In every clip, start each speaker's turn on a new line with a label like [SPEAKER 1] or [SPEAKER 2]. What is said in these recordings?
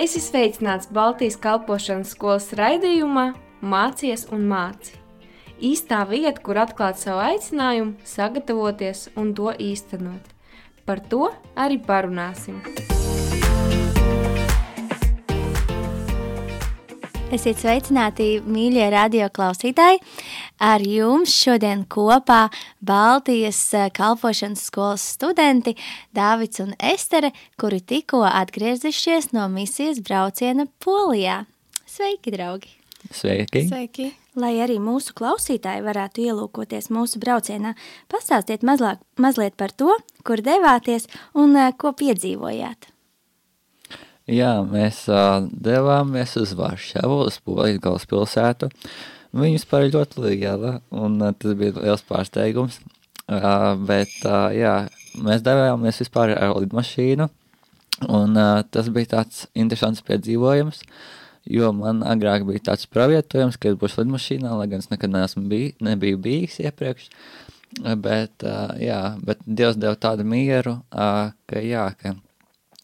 [SPEAKER 1] Es esmu sveicināts Baltijas kalpošanas skolas raidījumā Mācies un māci. Īstā vieta, kur atklāt savu aicinājumu, sagatavoties un to īstenot. Par to arī parunāsim.
[SPEAKER 2] Esiet sveicināti, mīļie radio klausītāji! Ar jums šodien kopā Baltijas eh, kalpošanas skolas studenti Dāvids un Estere, kuri tikko atgriezušies no misijas brauciena Polijā. Sveiki, draugi!
[SPEAKER 3] Sveiki!
[SPEAKER 4] Sveiki!
[SPEAKER 2] Lai arī mūsu klausītāji varētu ielūkoties mūsu braucienā, pastāstiet mazlāk, mazliet par to, kur devāties un eh, ko piedzīvojāt.
[SPEAKER 3] Jā, mēs uh, devāmies uz Varšavu, uz Polijas galvaspilsētu. Viņa vispār ir ļoti liela, un uh, tas bija liels pārsteigums. Uh, bet, uh, jā, mēs devāmies vispār ar lidmašīnu, un uh, tas bija tāds interesants piedzīvojums, jo man agrāk bija tāds pravietojums, ka es būšu lidmašīnā, lai gan es nekad neesmu bij, nebiju bijis iepriekš. Bet, uh, jā, bet Dievs deva tādu mieru, uh, ka jā, ka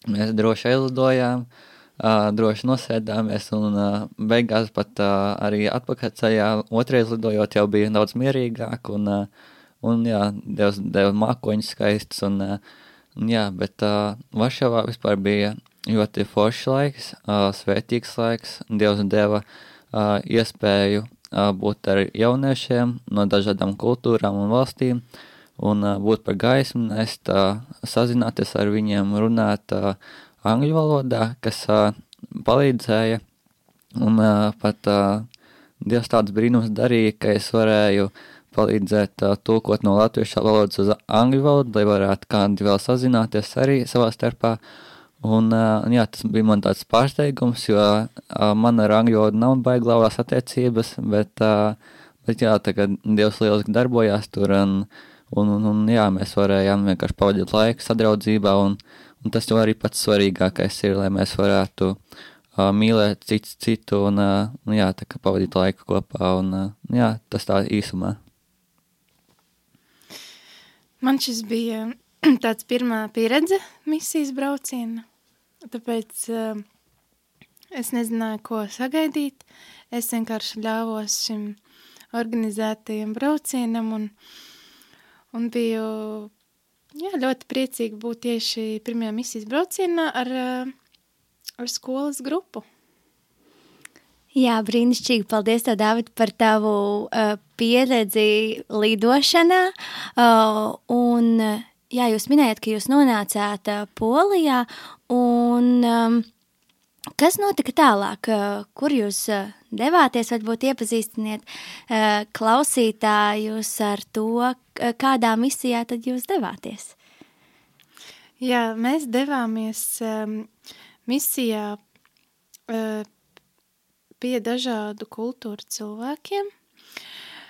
[SPEAKER 3] Mēs droši aizlidojām, uh, droši nosēdāmies, un uh, beigās pat uh, arī atpakaļceļā otrais lidojot jau bija daudz mierīgāk, un, uh, un jā, Dievs deva mākoņus skaistus, un, uh, un jā, bet uh, Varšavā vispār bija ļoti foršs laiks, uh, svētīgs laiks, Dievs deva uh, iespēju uh, būt ar jauniešiem no dažādām kultūrām un valstīm, un uh, būt par gaismu, nest, uh, sazināties ar viņiem, runāt uh, angļu valodā, kas uh, palīdzēja, un uh, pat uh, Dievs tāds brīnums darīja, ka es varēju palīdzēt uh, tulkot no latviešu valodas uz angļu valodu, lai varētu kādi vēl sazināties arī savā starpā, un uh, jā, tas bija man tāds pārsteigums, jo uh, man ar angļu valodu nav baiglāvās attiecības, bet, uh, bet jā, tagad Dievs lieliski darbojās tur, un uh, Un, un, un jā, mēs varējām vienkārši pavadīt laiku sadraudzībā, un, un tas jau arī pats svarīgākais ir, lai mēs varētu uh, mīlēt citu citu un, uh, un jā, tā kā pavadīt laiku kopā, un uh, jā, tas tā īsumā.
[SPEAKER 4] Man šis bija tāds pirmā pieredze misijas brauciena, tāpēc uh, es nezināju, ko sagaidīt. Es vienkārši ļāvos šim organizētajam braucienam un uh, un biju jā, ļoti priecīga būt tieši pirmajā misijas braucienā ar, ar skolas grupu.
[SPEAKER 2] Jā, brīnišķīgi. Paldies, tev, Dāvid, par tavu uh, pieredzi lidošanā. Uh, un, jā, jūs minējat, ka jūs nonācāt uh, Polijā. Un, um, kas notika tālāk? Uh, kur jūs uh, devāties? Varbūt iepazīstiniet uh, klausītājus ar to, kādā misijā tad jūs devāties?
[SPEAKER 4] Jā, mēs devāmies um, misijā uh, pie dažādu kultūru cilvēkiem.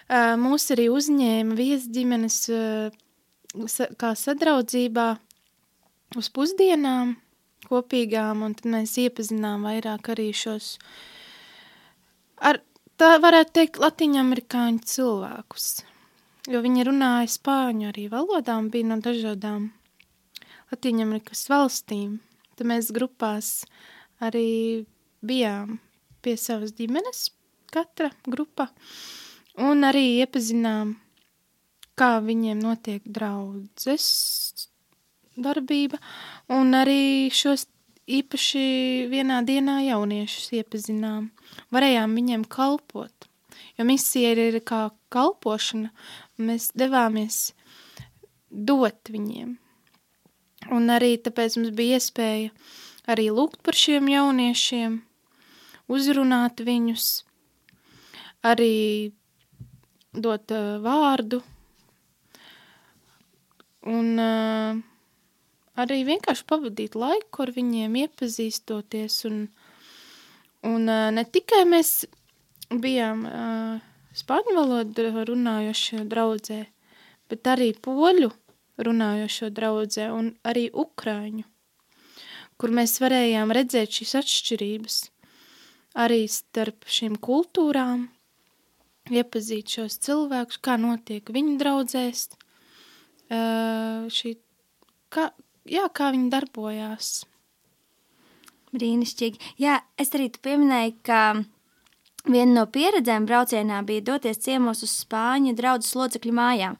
[SPEAKER 4] Uh, mūs arī uzņēma viesģimenes uh, sa, kā sadraudzībā uz pusdienām kopīgām, un tad mēs iepazinām vairāk arī šos ar, tā varētu teikt, latiņamerikāņu cilvēkus jo viņi runāja spāņu arī valodā un bija no dažādām Latīņamerikas valstīm. Tad mēs grupās arī bijām pie savas ģimenes, katra grupa, un arī iepazinām, kā viņiem notiek draudzes darbība, un arī šos īpaši vienā dienā jauniešus iepazinām. Varējām viņiem kalpot, jo misija ir kā kalpošana, mēs devāmies dot viņiem. Un arī tāpēc mums bija iespēja arī lūgt par šiem jauniešiem, uzrunāt viņus, arī dot uh, vārdu un uh, arī vienkārši pavadīt laiku ar viņiem, iepazīstoties un, un uh, ne tikai mēs bijām uh, spāņu valodu runājošo draudzē, bet arī poļu runājošo draudzē un arī ukraiņu, kur mēs varējām redzēt šīs atšķirības arī starp šīm kultūrām, iepazīt šos cilvēkus, kā notiek viņu draudzēs, šī, kā, jā, kā viņi darbojās.
[SPEAKER 2] Brīnišķīgi. Jā, es arī tu pieminēju, ka viena no pieredzēm braucienā bija doties ciemos uz Spāņu draugu locekļu mājām.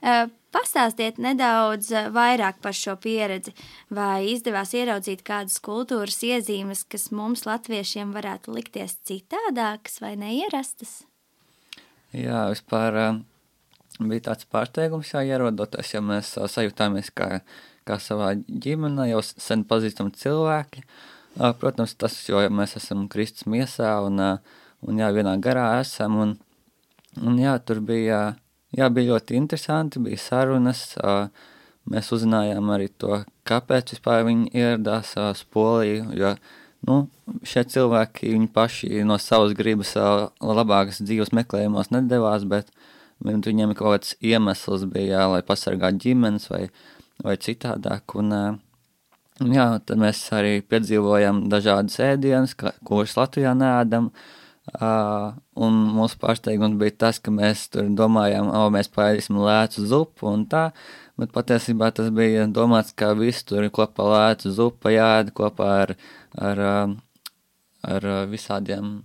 [SPEAKER 2] Uh, Pastāstiet nedaudz vairāk par šo pieredzi, vai izdevās ieraudzīt kādas kultūras iezīmes, kas mums, latviešiem, varētu likties citādākas vai neierastas?
[SPEAKER 3] Jā, vispār bija tāds pārsteigums, jā, ierodoties, ja mēs sajūtāmies kā, kā savā ģimenē, jau sen pazīstami cilvēki. Protams, tas, jo mēs esam Kristus miesā un, un jā, vienā garā esam, un, un jā, tur bija, jā, bija ļoti interesanti, bija sarunas, mēs uzzinājām arī to, kāpēc vispār viņi ieradās uz Poliju, jo, nu, šie cilvēki, paši no savas gribas labākas dzīves meklējumos nedevās, bet viņiem kaut kāds iemesls bija, lai pasargātu ģimenes vai, vai citādāk, un, un jā, tad mēs arī piedzīvojam dažādas ēdienas, kuras Latvijā neēdam, Uh, un mūsu pārsteigums bija tas, ka mēs tur domājām, o, mēs paēdīsim lētu zupu un tā, bet patiesībā tas bija domāts, ka visi tur kopā lētu zupa jāēd kopā ar, ar, ar visādiem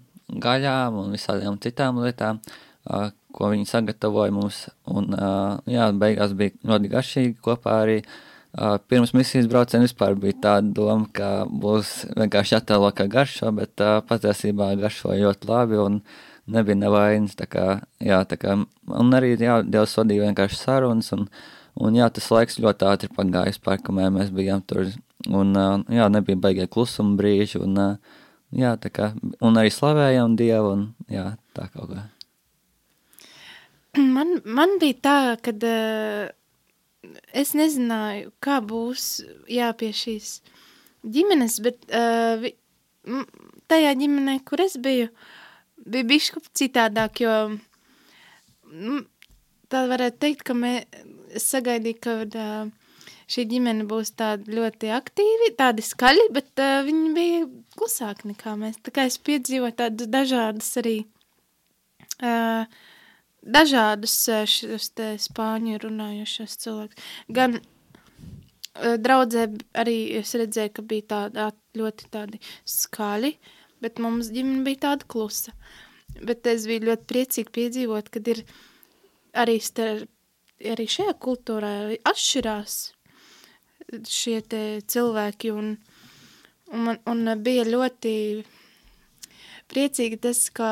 [SPEAKER 3] gaļām un visādiem citām lietām, uh, ko viņi sagatavoja mums, un uh, jā, beigās bija ļoti garšīgi kopā arī uh, Pirms misijas brauciena vispār bija tāda doma, ka būs vienkārši attēlo, kā garšo, bet uh, patiesībā garšo ļoti labi un nebija nevainas. Tā kā, jā, tā kā, un arī, jā, Dievs vadīja vienkārši sarunas, un, un jā, tas laiks ļoti ātri pagājis pār, kamēr mēs bijām tur, un uh, jā, nebija baigie klusuma brīži, un uh, jā, tā kā, un arī slavējām Dievu, un jā, tā kaut kā.
[SPEAKER 4] Man, man bija tā, kad uh, es nezināju, kā būs jā, pie šīs ģimenes, bet uh, vi, tajā ģimenē, kur es biju, bija bišku citādāk, jo tā varētu teikt, ka mē, es sagaidīju, ka uh, šī ģimene būs tāda ļoti aktīvi, tādi skaļi, bet uh, viņi bija klusāki nekā mēs. Tā kā es piedzīvoju tādas dažādas arī uh, dažādus eh, šos te spāņu runājušos cilvēkus. Gan uh, draudzē arī es redzēju, ka bija tāda ļoti tādi skaļi, bet mums ģimene bija tāda klusa. Bet es biju ļoti priecīgi piedzīvot, kad ir arī, starp, arī šajā kultūrā atšķirās šie te cilvēki un, un, man, un bija ļoti priecīgi tas, ka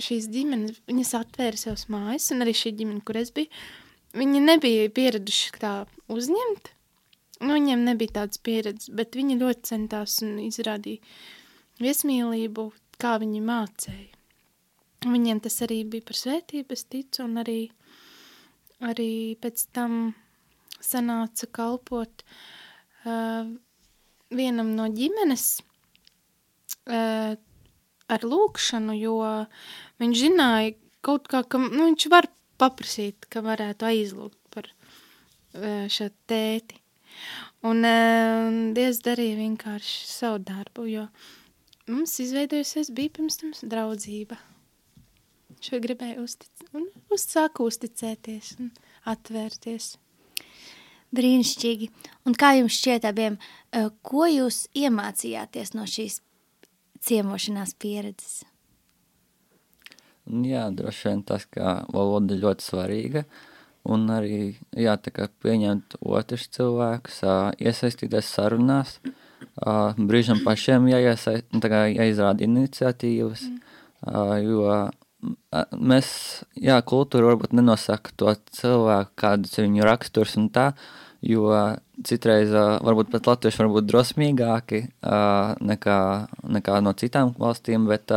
[SPEAKER 4] šīs ģimenes, viņas atvēra savas mājas, un arī šī ģimene, kur es biju, viņi nebija pieraduši tā uzņemt, nu, viņiem nebija tādas pieredzes, bet viņi ļoti centās un izrādīja viesmīlību, kā viņi mācēja. Viņiem tas arī bija par svētību, es ticu, un arī, arī pēc tam sanāca kalpot uh, vienam no ģimenes, uh, ar lūkšanu, jo viņš zināja kaut kā, ka nu, viņš var paprasīt, ka varētu aizlūgt par e, šo tēti. Un uh, Dievs darīja vienkārši savu darbu, jo mums izveidojusies bija pirms tam draudzība. Šo gribēju uztic un uzsāku uzticēties un atvērties.
[SPEAKER 2] Brīnišķīgi. Un kā jums šķiet abiem, e, ko jūs iemācījāties no šīs ciemošanās pieredzes?
[SPEAKER 3] Jā, droši vien tas, ka valoda ļoti svarīga. Un arī jā, pieņemt otrus cilvēkus, iesaistīties sarunās, brīžam pašiem nu, jāizrāda iniciatīvas, mm. jo mēs, jā, kultūra varbūt nenosaka to cilvēku, kāds viņu raksturs un tā, jo citreiz varbūt pat latvieši var būt drosmīgāki nekā, nekā no citām valstīm, bet,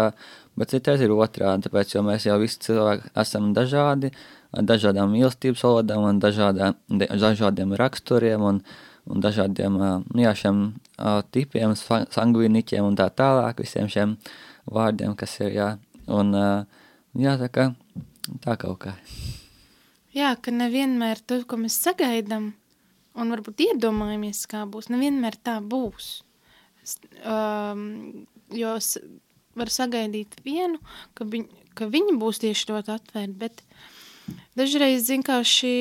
[SPEAKER 3] bet citreiz ir otrādi, tāpēc, mēs jau visi cilvēki esam dažādi, ar dažādām mīlestības valodām un dažādām, dažādiem raksturiem un, un dažādiem, jā, šiem tipiem, sangviniķiem un tā tālāk, visiem šiem vārdiem, kas ir, jā, un, jā, tā kā, tā kaut kā.
[SPEAKER 4] Jā, ka nevienmēr to, ko mēs sagaidām, un varbūt iedomājamies, kā būs. Nevienmēr tā būs. Um, jo var sagaidīt vienu, ka, viņ, ka viņi būs tieši ļoti atvērti, bet dažreiz vienkārši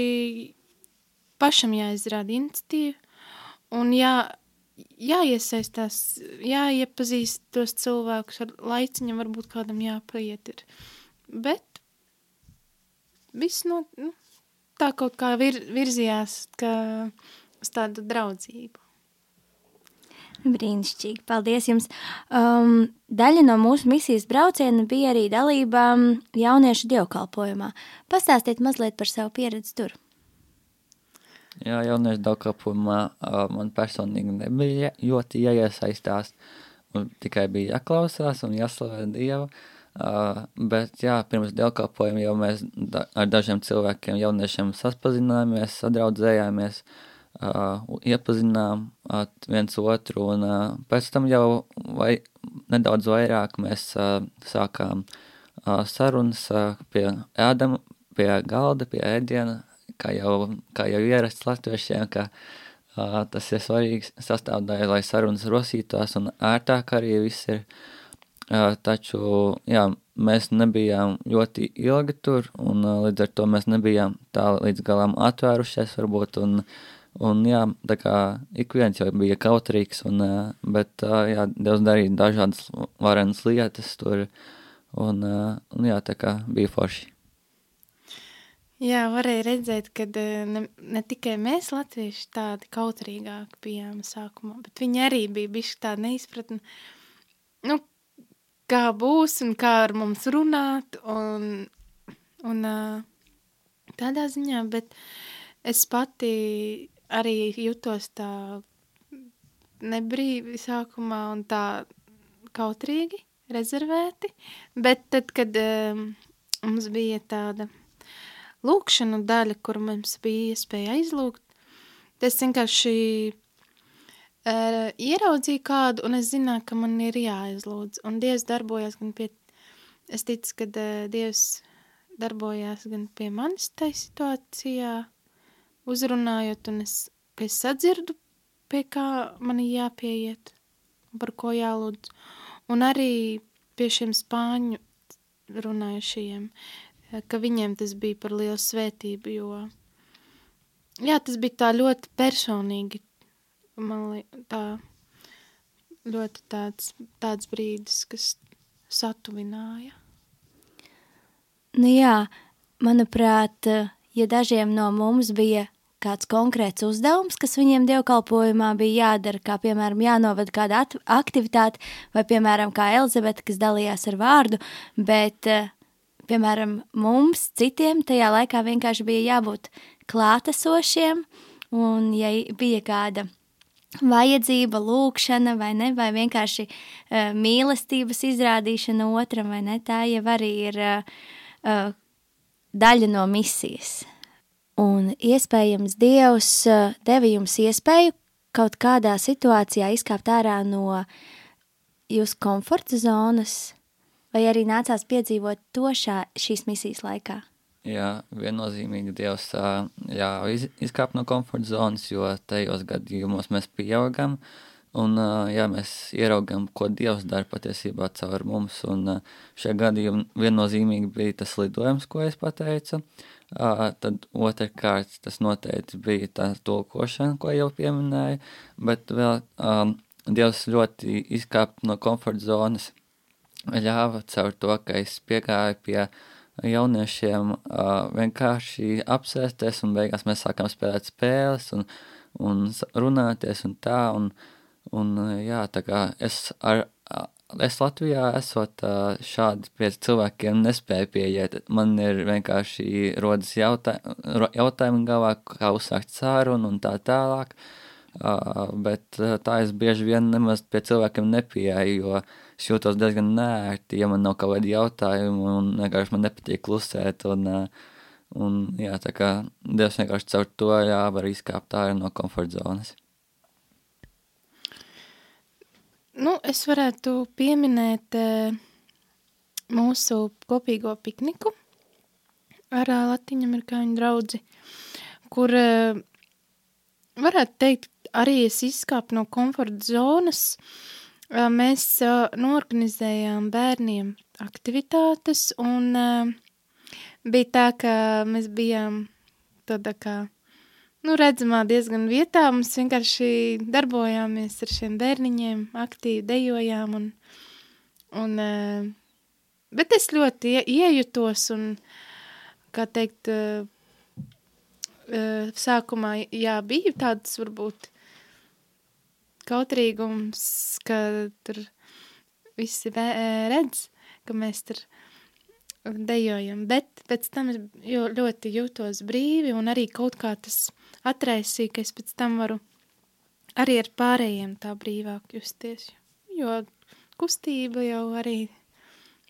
[SPEAKER 4] pašam jāizrāda iniciatīva un jā, jāiesaistās, jāiepazīst tos cilvēkus ar laiciņam, varbūt kādam jāpaiet ir. Bet viss no, nu, tā kaut kā vir, virzījās, ka uz tādu draudzību.
[SPEAKER 2] Brīnišķīgi, paldies jums. Um, daļa no mūsu misijas brauciena bija arī dalība jauniešu dievkalpojumā. Pastāstiet mazliet par savu pieredzi tur.
[SPEAKER 3] Jā, jauniešu dievkalpojumā uh, man personīgi nebija ļoti jāiesaistās, un tikai bija jāklausās un jāslavē Dievu. Uh, bet jā, pirms dievkalpojuma jau mēs da ar dažiem cilvēkiem, jauniešiem saspazinājāmies, sadraudzējāmies, uh, uh, iepazinām uh, viens otru, un uh, pēc tam jau vai, nedaudz vairāk mēs uh, sākām uh, sarunas uh, pie ēdama, pie galda, pie ēdiena, kā jau, kā jau ierasts latviešiem, ka uh, tas ir svarīgs sastāvdaļa, lai sarunas rosītās un ērtāk arī viss ir. Uh, taču, jā, mēs nebijām ļoti ilgi tur, un līdz ar to mēs nebijām tā līdz galam atvērušies varbūt, un Un jā, tā kā ik viens jau bija kautrīgs, un, bet jā, Dievs darīja dažādas varenas lietas tur, un, un jā, tā kā bija forši.
[SPEAKER 4] Jā, varēja redzēt, ka ne, ne tikai mēs latvieši tādi kautrīgāki bijām sākumā, bet viņi arī bija bišķi tādi neizpratni, nu, kā būs un kā ar mums runāt, un, un tādā ziņā, bet es pati arī jutos tā nebrīvi sākumā un tā kautrīgi, rezervēti, bet tad, kad um, mums bija tāda lūkšanu daļa, kur mums bija iespēja aizlūgt, es vienkārši uh, ieraudzīju kādu, un es zināju, ka man ir jāaizlūdz, un Dievs darbojās gan pie, es ticu, ka uh, Dievs darbojās gan pie manis tai situācijā, uzrunājot, un es, ka es sadzirdu, pie kā man jāpieiet, par ko jālūdz. Un arī pie šiem spāņu runājušajiem, ka viņiem tas bija par lielu svētību, jo, jā, tas bija tā ļoti personīgi, man li, tā ļoti tāds, tāds brīdis, kas satuvināja.
[SPEAKER 2] Nu jā, manuprāt, ja dažiem no mums bija kāds konkrēts uzdevums, kas viņiem dievkalpojumā bija jādara, kā piemēram jānovada kāda aktivitāte, vai piemēram kā Elizabete, kas dalījās ar vārdu, bet piemēram mums citiem tajā laikā vienkārši bija jābūt klātesošiem, un ja bija kāda vajadzība, lūkšana vai ne, vai vienkārši uh, mīlestības izrādīšana otram vai ne, tā jau arī ir uh, uh, daļa no misijas. Un iespējams Dievs eh, deva jums iespēju kaut kādā situācijā izkāpt ārā no jūsu komforta zonas, vai arī nācās piedzīvot to šā, šīs misijas laikā?
[SPEAKER 3] Jā, viennozīmīgi Dievs jā, izkāp no komforta zonas, jo tajos gadījumos mēs pieaugam, un jā, mēs ieraugam, ko Dievs dara patiesībā caur mums, un šajā gadījumā viennozīmīgi bija tas lidojums, ko es pateicu, tad otrkārt tas noteikti bija tā tulkošana, ko jau pieminēju, bet vēl um, Dievs ļoti izkāpa no komforta zonas, ļāva caur to, ka es piegāju pie jauniešiem uh, vienkārši apsēsties un beigās mēs sākām spēlēt spēles un, un runāties un tā, un, un jā, tā kā es ar es Latvijā esot šādi pie cilvēkiem nespēju pieiet. Man ir vienkārši rodas jautā, jautājumi galvā, kā uzsākt sārunu un tā tālāk. Uh, bet tā es bieži vien nemaz pie cilvēkiem nepieeju, jo es jūtos diezgan nērti, ja man nav kaut kādi jautājumi un vienkārši man nepatīk klusēt. Un, un jā, tā kā Dievs vienkārši caur to jā, var izkāpt ārā no komforta zonas.
[SPEAKER 4] Nu, es varētu pieminēt mūsu kopīgo pikniku ar Latviņamerikāņu draudzi, kur varētu teikt, arī es izkāpu no komforta zonas. Mēs norganizējām bērniem aktivitātes un bija tā, ka mēs bijām tādā kā nu, redzamā diezgan vietā. Mums vienkārši darbojāmies ar šiem bērniņiem, aktīvi dejojām. Un, un, bet es ļoti ie, iejutos un, kā teikt, sākumā, jā, bija tāds varbūt kautrīgums, ka tur visi redz, ka mēs tur dejojam, bet pēc tam es ļoti jūtos brīvi un arī kaut kā tas atraisīja, ka es pēc tam varu arī ar pārējiem tā brīvāk justies, jo kustība jau arī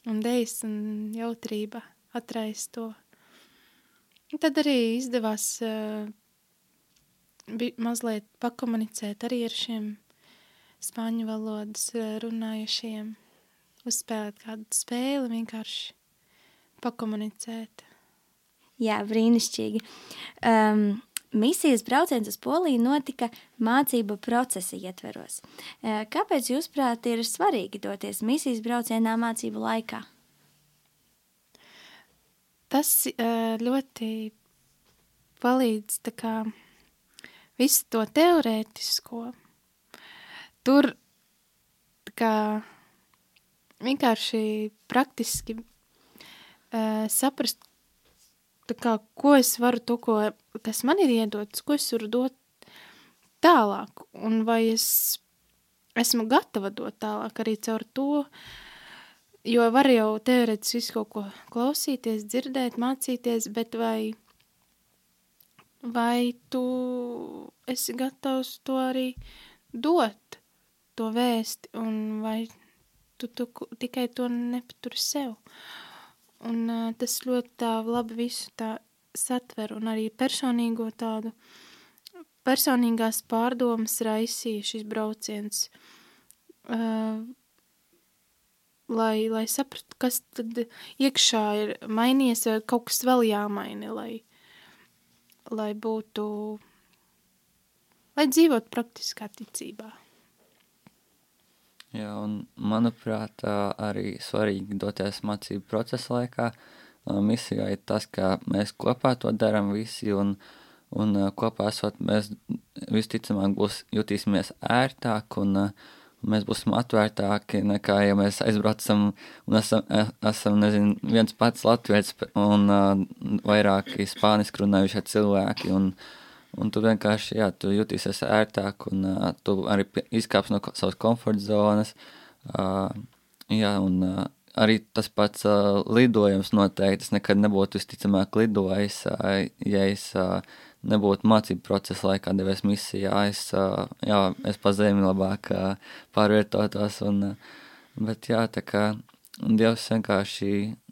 [SPEAKER 4] un dejas un jautrība atrais to. Un tad arī izdevās uh, mazliet pakomunicēt arī ar šiem spāņu valodas eh, runājušiem, uzspēlēt kādu spēli, vienkārši pakomunicēt.
[SPEAKER 2] Jā, brīnišķīgi. Um, Misijas brauciens uz Poliju notika mācību procesa ietveros. Uh, kāpēc, jūsuprāt, ir svarīgi doties misijas braucienā mācību laikā?
[SPEAKER 4] Tas uh, ļoti palīdz kā visu to teorētisko tur kā vienkārši praktiski uh, saprast, kā, ko es varu to, ko, kas man ir iedots, ko es varu dot tālāk, un vai es esmu gatava dot tālāk arī caur to, jo var jau teorētiski visu kaut ko klausīties, dzirdēt, mācīties, bet vai, vai tu esi gatavs to arī dot? To vēsti, un vai tu, tu tikai to nepaturi sev. Un uh, tas ļoti tā labi visu tā satver, un arī personīgo tādu, personīgās pārdomas raisīja šis brauciens, uh, lai, lai saprastu, kas tad iekšā ir mainījies, vai kaut kas vēl jāmaina, lai, lai būtu, lai dzīvot praktiskā ticībā.
[SPEAKER 3] Jā, un manuprāt, arī svarīgi doties mācību procesa laikā. Misijā ir tas, ka mēs kopā to darām visi, un, un kopā esot, mēs visticamāk būs jutīsimies ērtāk, un, un mēs būsim atvērtāki nekā, ja mēs aizbraucam un esam, esam nezinu, viens pats latviets un vairāki spāniski runājušie cilvēki, un, uh, Un tu vienkārši, jā, tu jutīsies ērtāk un uh, tu arī izkāps no savas komforta zonas. Uh, jā, un uh, arī tas pats uh, lidojums noteikti. Es nekad nebūtu visticamāk lidojis, uh, ja es uh, nebūtu mācību procesa laikā devies misijā. Es, uh, jā, es pa zemi labāk uh, pārvietotos. Un, uh, bet jā, tā kā Dievs vienkārši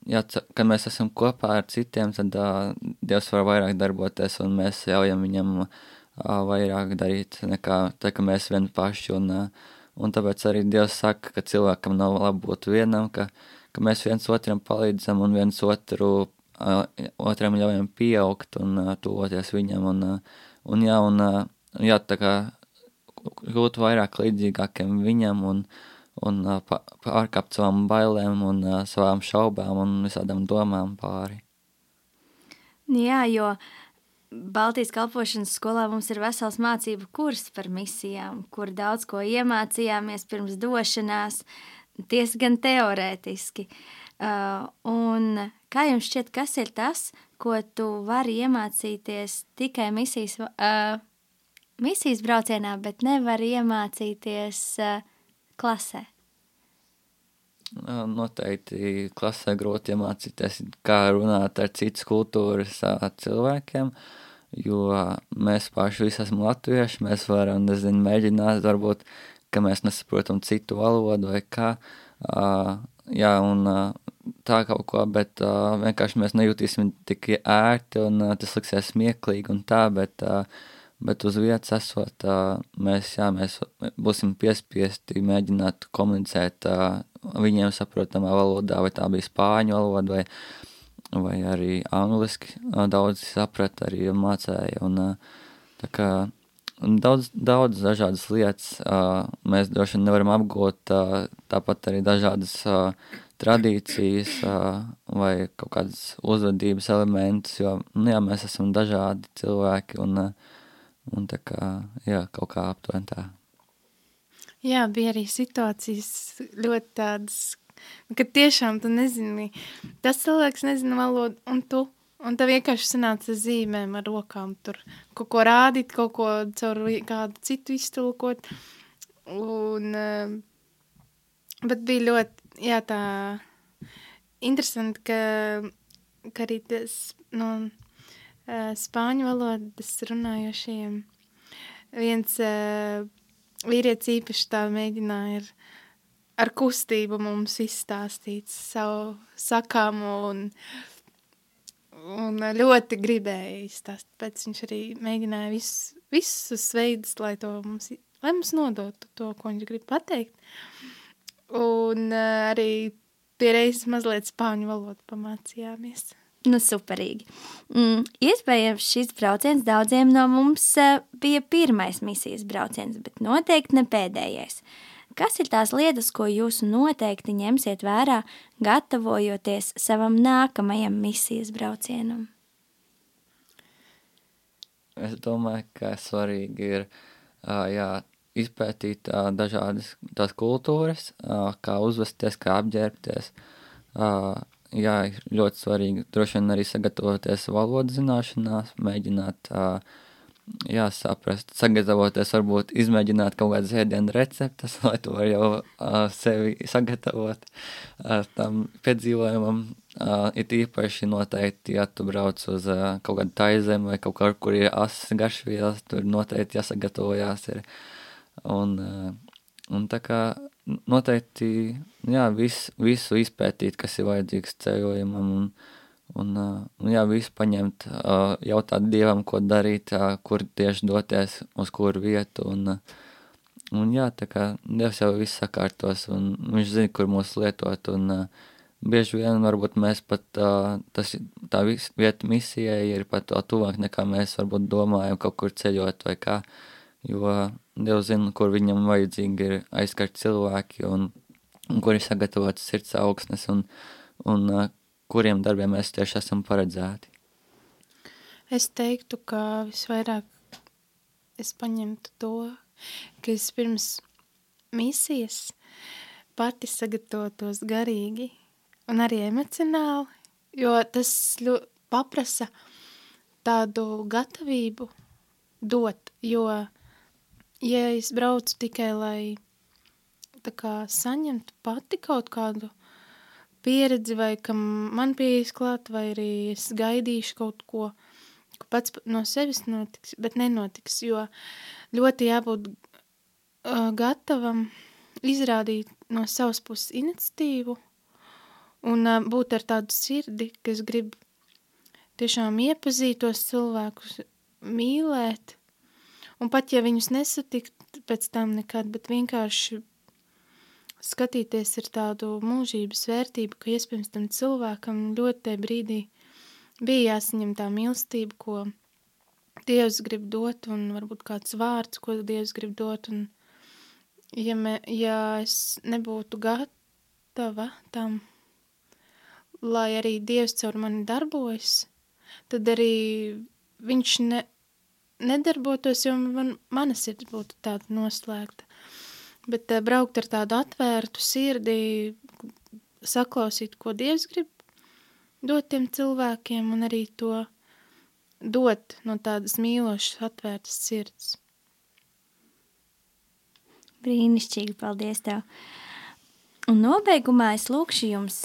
[SPEAKER 3] jā, kad mēs esam kopā ar citiem, tad uh, Dievs var vairāk darboties, un mēs ļaujam viņam uh, vairāk darīt nekā tā, ka mēs vien paši. Un, uh, un tāpēc arī Dievs saka, ka cilvēkam nav labi būt vienam, ka, ka mēs viens otram palīdzam un viens otru, uh, otram ļaujam pieaugt un uh, tuvoties viņam. Un, uh, un jā, un uh, jā, tā kā kļūt vairāk līdzīgākiem viņam un, uh, un pārkāpt savām bailēm un savām šaubām un visādām domām pāri.
[SPEAKER 2] Jā, jo Baltijas kalpošanas skolā mums ir vesels mācību kurs par misijām, kur daudz ko iemācījāmies pirms došanās, diezgan teorētiski. Uh, un kā jums šķiet, kas ir tas, ko tu vari iemācīties tikai misijas, uh, misijas braucienā, bet nevar iemācīties uh, klasē?
[SPEAKER 3] Noteikti klasē grūti iemācīties, kā runāt ar citas kultūras cilvēkiem, jo mēs paši visi esam latvieši, mēs varam, nezinu, mēģināt, varbūt, ka mēs nesaprotam citu valodu vai kā, jā, un tā kaut ko, bet vienkārši mēs nejūtīsim tik ērti un tas liksies smieklīgi un tā, bet bet uz vietas esot, mēs, jā, mēs būsim piespiesti mēģināt komunicēt viņiem saprotamā valodā, vai tā bija spāņu valoda, vai, vai arī angliski. Daudz saprat arī mācēja, un tā kā daudz, daudz dažādas lietas mēs droši vien nevaram apgūt, tāpat arī dažādas tradīcijas vai kaut kādas uzvedības elementus, jo, nu jā, mēs esam dažādi cilvēki, un uh, Un tā kā, jā, kaut kā aptuveni tā.
[SPEAKER 4] Jā, bija arī situācijas ļoti tādas, ka tiešām tu nezini, tas cilvēks nezina valodu, un tu, un tev vienkārši sanāca zīmēm ar rokām tur kaut ko rādīt, kaut ko caur kādu citu iztulkot, un, eh, bet bija ļoti, jā, tā interesanti, ka, ka arī tas, no eh, spāņu valodas runājošiem viens uh, vīrietis īpaši tā mēģināja ar, ar kustību mums izstāstīt savu sakāmu un, un ļoti gribēja izstāstīt. Pēc viņš arī mēģināja visus, visus veidus, lai, to mums, lai mums nodotu to, ko viņš grib pateikt. Un uh, arī pie reizes mazliet spāņu valodu pamācījāmies.
[SPEAKER 2] Nu, superīgi. Mm, iespējams, šis brauciens daudziem no mums uh, bija pirmais misijas brauciens, bet noteikti ne pēdējais. Kas ir tās lietas, ko jūs noteikti ņemsiet vērā, gatavojoties savam nākamajam misijas braucienam?
[SPEAKER 3] Es domāju, ka svarīgi ir jā, izpētīt dažādas tās kultūras, kā uzvesties, kā apģērbties, jā, ļoti svarīgi droši vien arī sagatavoties valodas zināšanās, mēģināt, jā, saprast, sagatavoties, varbūt izmēģināt kaut kādas ēdienu receptes, lai to jau sevi sagatavot tam piedzīvojumam. Ir īpaši noteikti, ja tu brauc uz kaut kādu taizem vai kaut kur, kur ir asas garšvielas, tur noteikti jāsagatavojās ir. Un, un tā kā noteikti jā, vis, visu izpētīt, kas ir vajadzīgs ceļojumam, un, un, un jā, visu paņemt, jautāt Dievam, ko darīt, kur tieši doties, uz kuru vietu, un, un jā, tā kā Dievs jau viss sakārtos, un viņš zina, kur mūs lietot, un bieži vien varbūt mēs pat, tas, tā vieta misijai ir pat tuvāk nekā mēs varbūt domājam kaut kur ceļot vai kā, jo Dievs zina, kur viņam vajadzīgi ir aizskart cilvēki un, un kur ir sagatavotas sirds augsnes un, un uh, kuriem darbiem mēs tieši esam paredzēti.
[SPEAKER 4] Es teiktu, ka visvairāk es paņemtu to, ka es pirms misijas pati sagatavotos garīgi un arī emocionāli, jo tas ļoti paprasa tādu gatavību dot, jo ja es braucu tikai, lai tā kā saņemtu pati kaut kādu pieredzi, vai kam man pieejas klāt, vai arī es gaidīšu kaut ko, ko pats no sevis notiks, bet nenotiks, jo ļoti jābūt uh, gatavam izrādīt no savas puses iniciatīvu un uh, būt ar tādu sirdi, kas grib tiešām iepazīt tos cilvēkus, mīlēt, Un pat ja viņus nesatikt pēc tam nekad, bet vienkārši skatīties ar tādu mūžības vērtību, ka iespējams tam cilvēkam ļoti tajā brīdī bija jāsaņem tā mīlestība, ko Dievs grib dot, un varbūt kāds vārds, ko Dievs grib dot, un ja, me, ja es nebūtu gatava tam, lai arī Dievs caur mani darbojas, tad arī viņš ne, nedarbotos, jo man, mana sirds būtu tāda noslēgta. Bet uh, braukt ar tādu atvērtu sirdi, saklausīt, ko Dievs grib dot tiem cilvēkiem un arī to dot no tādas mīlošas, atvērtas sirds.
[SPEAKER 2] Brīnišķīgi, paldies tev! Un nobeigumā es lūkšu jums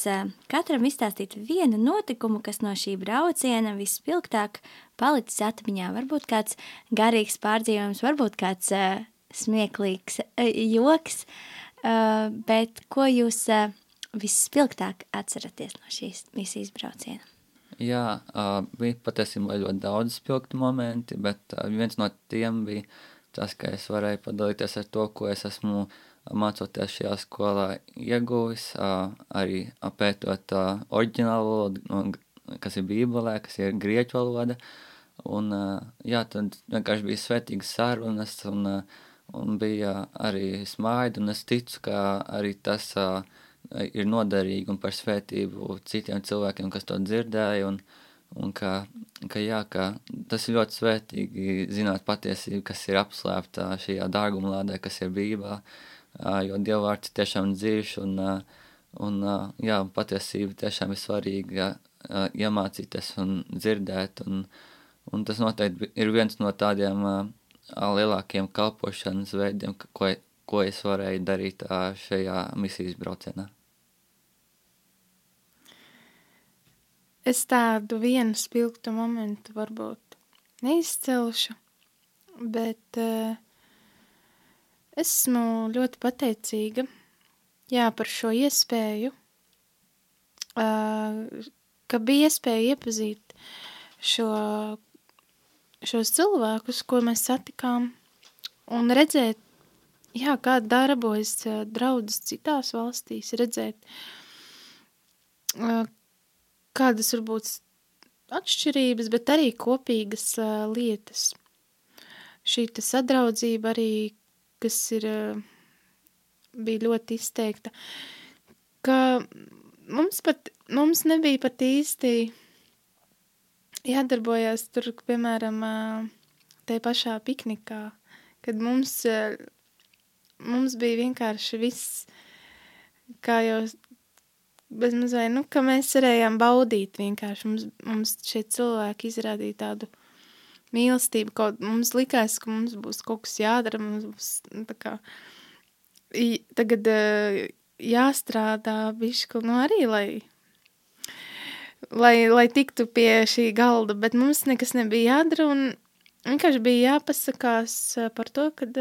[SPEAKER 2] katram izstāstīt vienu notikumu, kas no šī brauciena vispilgtāk palicis atmiņā. Varbūt kāds garīgs pārdzīvojums, varbūt kāds uh, smieklīgs uh, joks, uh, bet ko jūs uh, vispilgtāk atceraties no šīs misijas brauciena?
[SPEAKER 3] Jā, uh, bija patiesībā ļoti daudz spilgtu momenti, bet uh, viens no tiem bija tas, ka es varēju padalīties ar to, ko es esmu uh, mācoties šajā skolā ieguvis, arī pētot oriģinālu valodu, kas ir bībelē, kas ir grieķu valoda, un jā, tad vienkārši bija svētīgas sarunas, un, un bija arī smaidi, un es ticu, ka arī tas ir noderīgi un par svētību citiem cilvēkiem, kas to dzirdēja, un, un ka, ka, jā, ka tas ir ļoti svētīgi zināt patiesību, kas ir apslēpta šajā dārgumlādē, kas ir Bībelē, jo Dievvvārds tiešām dzīvs un, un jā, patiesība tiešām ir svarīga iemācīties un dzirdēt, un, un tas noteikti ir viens no tādiem lielākiem kalpošanas veidiem, ko, ko es varēju darīt šajā misijas braucienā.
[SPEAKER 4] Es tādu vienu spilgtu momentu varbūt neizcelšu, bet uh, esmu ļoti pateicīga jā, par šo iespēju, ka bija iespēja iepazīt šo, šos cilvēkus, ko mēs satikām, un redzēt, jā, kā darbojas draudzes citās valstīs, redzēt, kādas varbūt atšķirības, bet arī kopīgas lietas. Šī sadraudzība arī, kas ir, bija ļoti izteikta, ka mums pat, mums nebija pat īsti jādarbojas tur, piemēram, te pašā piknikā, kad mums mums bija vienkārši viss, kā jau bez mazai, nu, ka mēs varējām baudīt vienkārši. Mums, mums šie cilvēki izrādīja tādu mīlestību, kaut mums likās, ka mums būs kaut kas jādara, mums būs, nu, tā kā, tagad jāstrādā bišķi, nu, arī, lai, lai, lai tiktu pie šī galda, bet mums nekas nebija jādara, un vienkārši bija jāpasakās par to, kad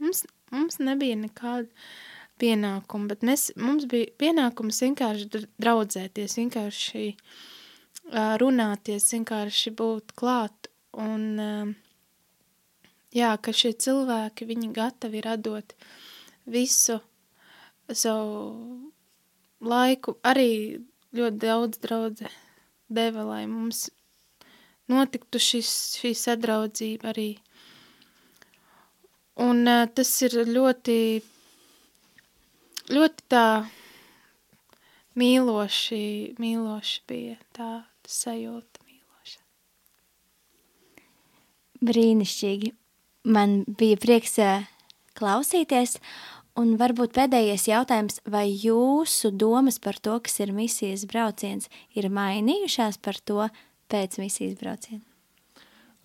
[SPEAKER 4] mums Mums nebija nekāda pienākuma, bet mēs, mums bija pienākums vienkārši draudzēties, vienkārši runāties, vienkārši būt klāt. Un, uh, jā, ka šie cilvēki, viņi gatavi ir atdot visu savu laiku, arī ļoti daudz draudze deva, lai mums notiktu šis, šī sadraudzība arī. Un uh, tas ir ļoti, ļoti tā mīloši, mīloši bija tā sajūta
[SPEAKER 2] Brīnišķīgi. Man bija prieks klausīties, un varbūt pēdējais jautājums, vai jūsu domas par to, kas ir misijas brauciens, ir mainījušās par to pēc misijas brauciena?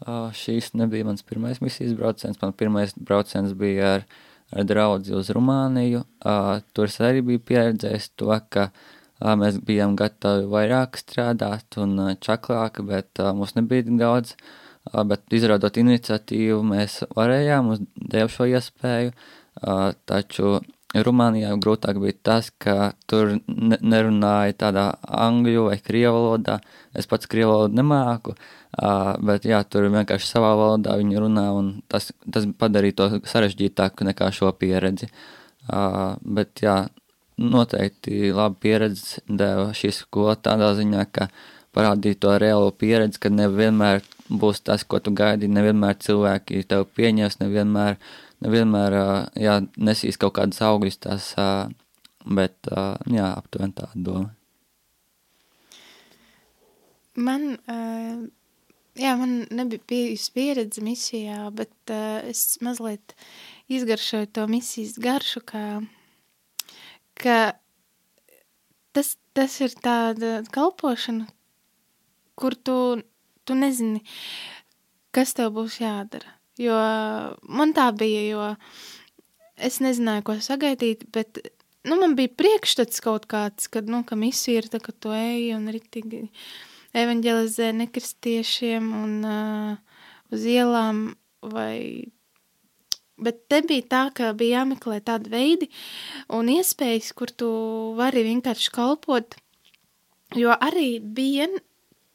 [SPEAKER 3] Uh, šīs nebija mans pirmais misijas brauciens. Man pirmais brauciens bija ar, ar draugu uz Rumāniju. Uh, tur es arī biju pieredzējis to, ka uh, mēs bijām gatavi vairāk strādāt un uh, čaklāk, bet uh, mums nebija daudz. Uh, bet izrādot iniciatīvu, mēs varējām, mums deva šo iespēju. Uh, taču Rumānijā grūtāk bija tas, ka tur ne, nerunāja tādā angļu vai krievu valodā. Es pats krievu valodu nemāku, uh, bet jā, tur vienkārši savā valodā viņi runā, un tas, tas padarīja to sarežģītāku nekā šo pieredzi. Bet jā, noteikti labi pieredzi deva šī skola tādā ziņā, ka parādīja to reālo pieredzi, ka nevienmēr būs tas, ko tu gaidi, nevienmēr cilvēki tev pieņems, nevienmēr nevienmēr jā, nesīs kaut kādas augļus, tās, bet jā, aptuveni tāda doma.
[SPEAKER 4] Man, jā, man nebija bijusi pieredze misijā, bet es mazliet izgaršoju to misijas garšu, kā, ka tas, tas ir tāda kalpošana, kur tu, tu nezini, kas tev būs jādara. Jo man tā bija, jo es nezināju, ko sagaidīt, bet nu, man bija priekšstats kaut kāds, kad, nu, ka misija ir tā, ka tu eji un ritīgi evanģelizē nekristiešiem un uh, uz ielām vai Bet te bija tā, ka bija jāmeklē tādi veidi un iespējas, kur tu vari vienkārši kalpot, jo arī bija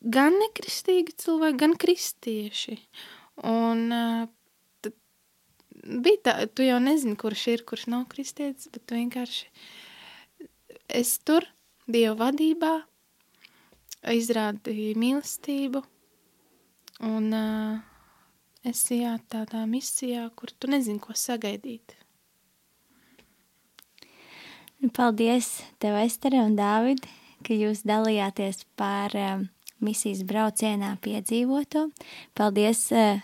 [SPEAKER 4] gan nekristīgi cilvēki, gan kristieši. Un tad bija tā, tu jau nezini, kurš ir, kurš nav kristietis, bet tu vienkārši es tur, Dieva vadībā, izrādīju mīlestību, un uh, es jā, tādā misijā, kur tu nezini, ko sagaidīt.
[SPEAKER 2] Nu, paldies tev, Estere un Dāvid, ka jūs dalījāties par um, misijas braucienā piedzīvoto. Paldies uh,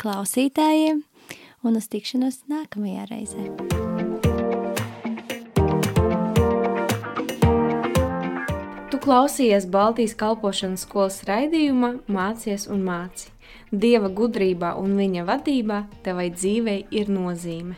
[SPEAKER 2] klausītājiem un uz tikšanos nākamajā reizē.
[SPEAKER 1] Tu klausījies Baltijas kalpošanas skolas raidījumā Mācies un māci. Dieva gudrībā un viņa vadībā tevai dzīvei ir nozīme.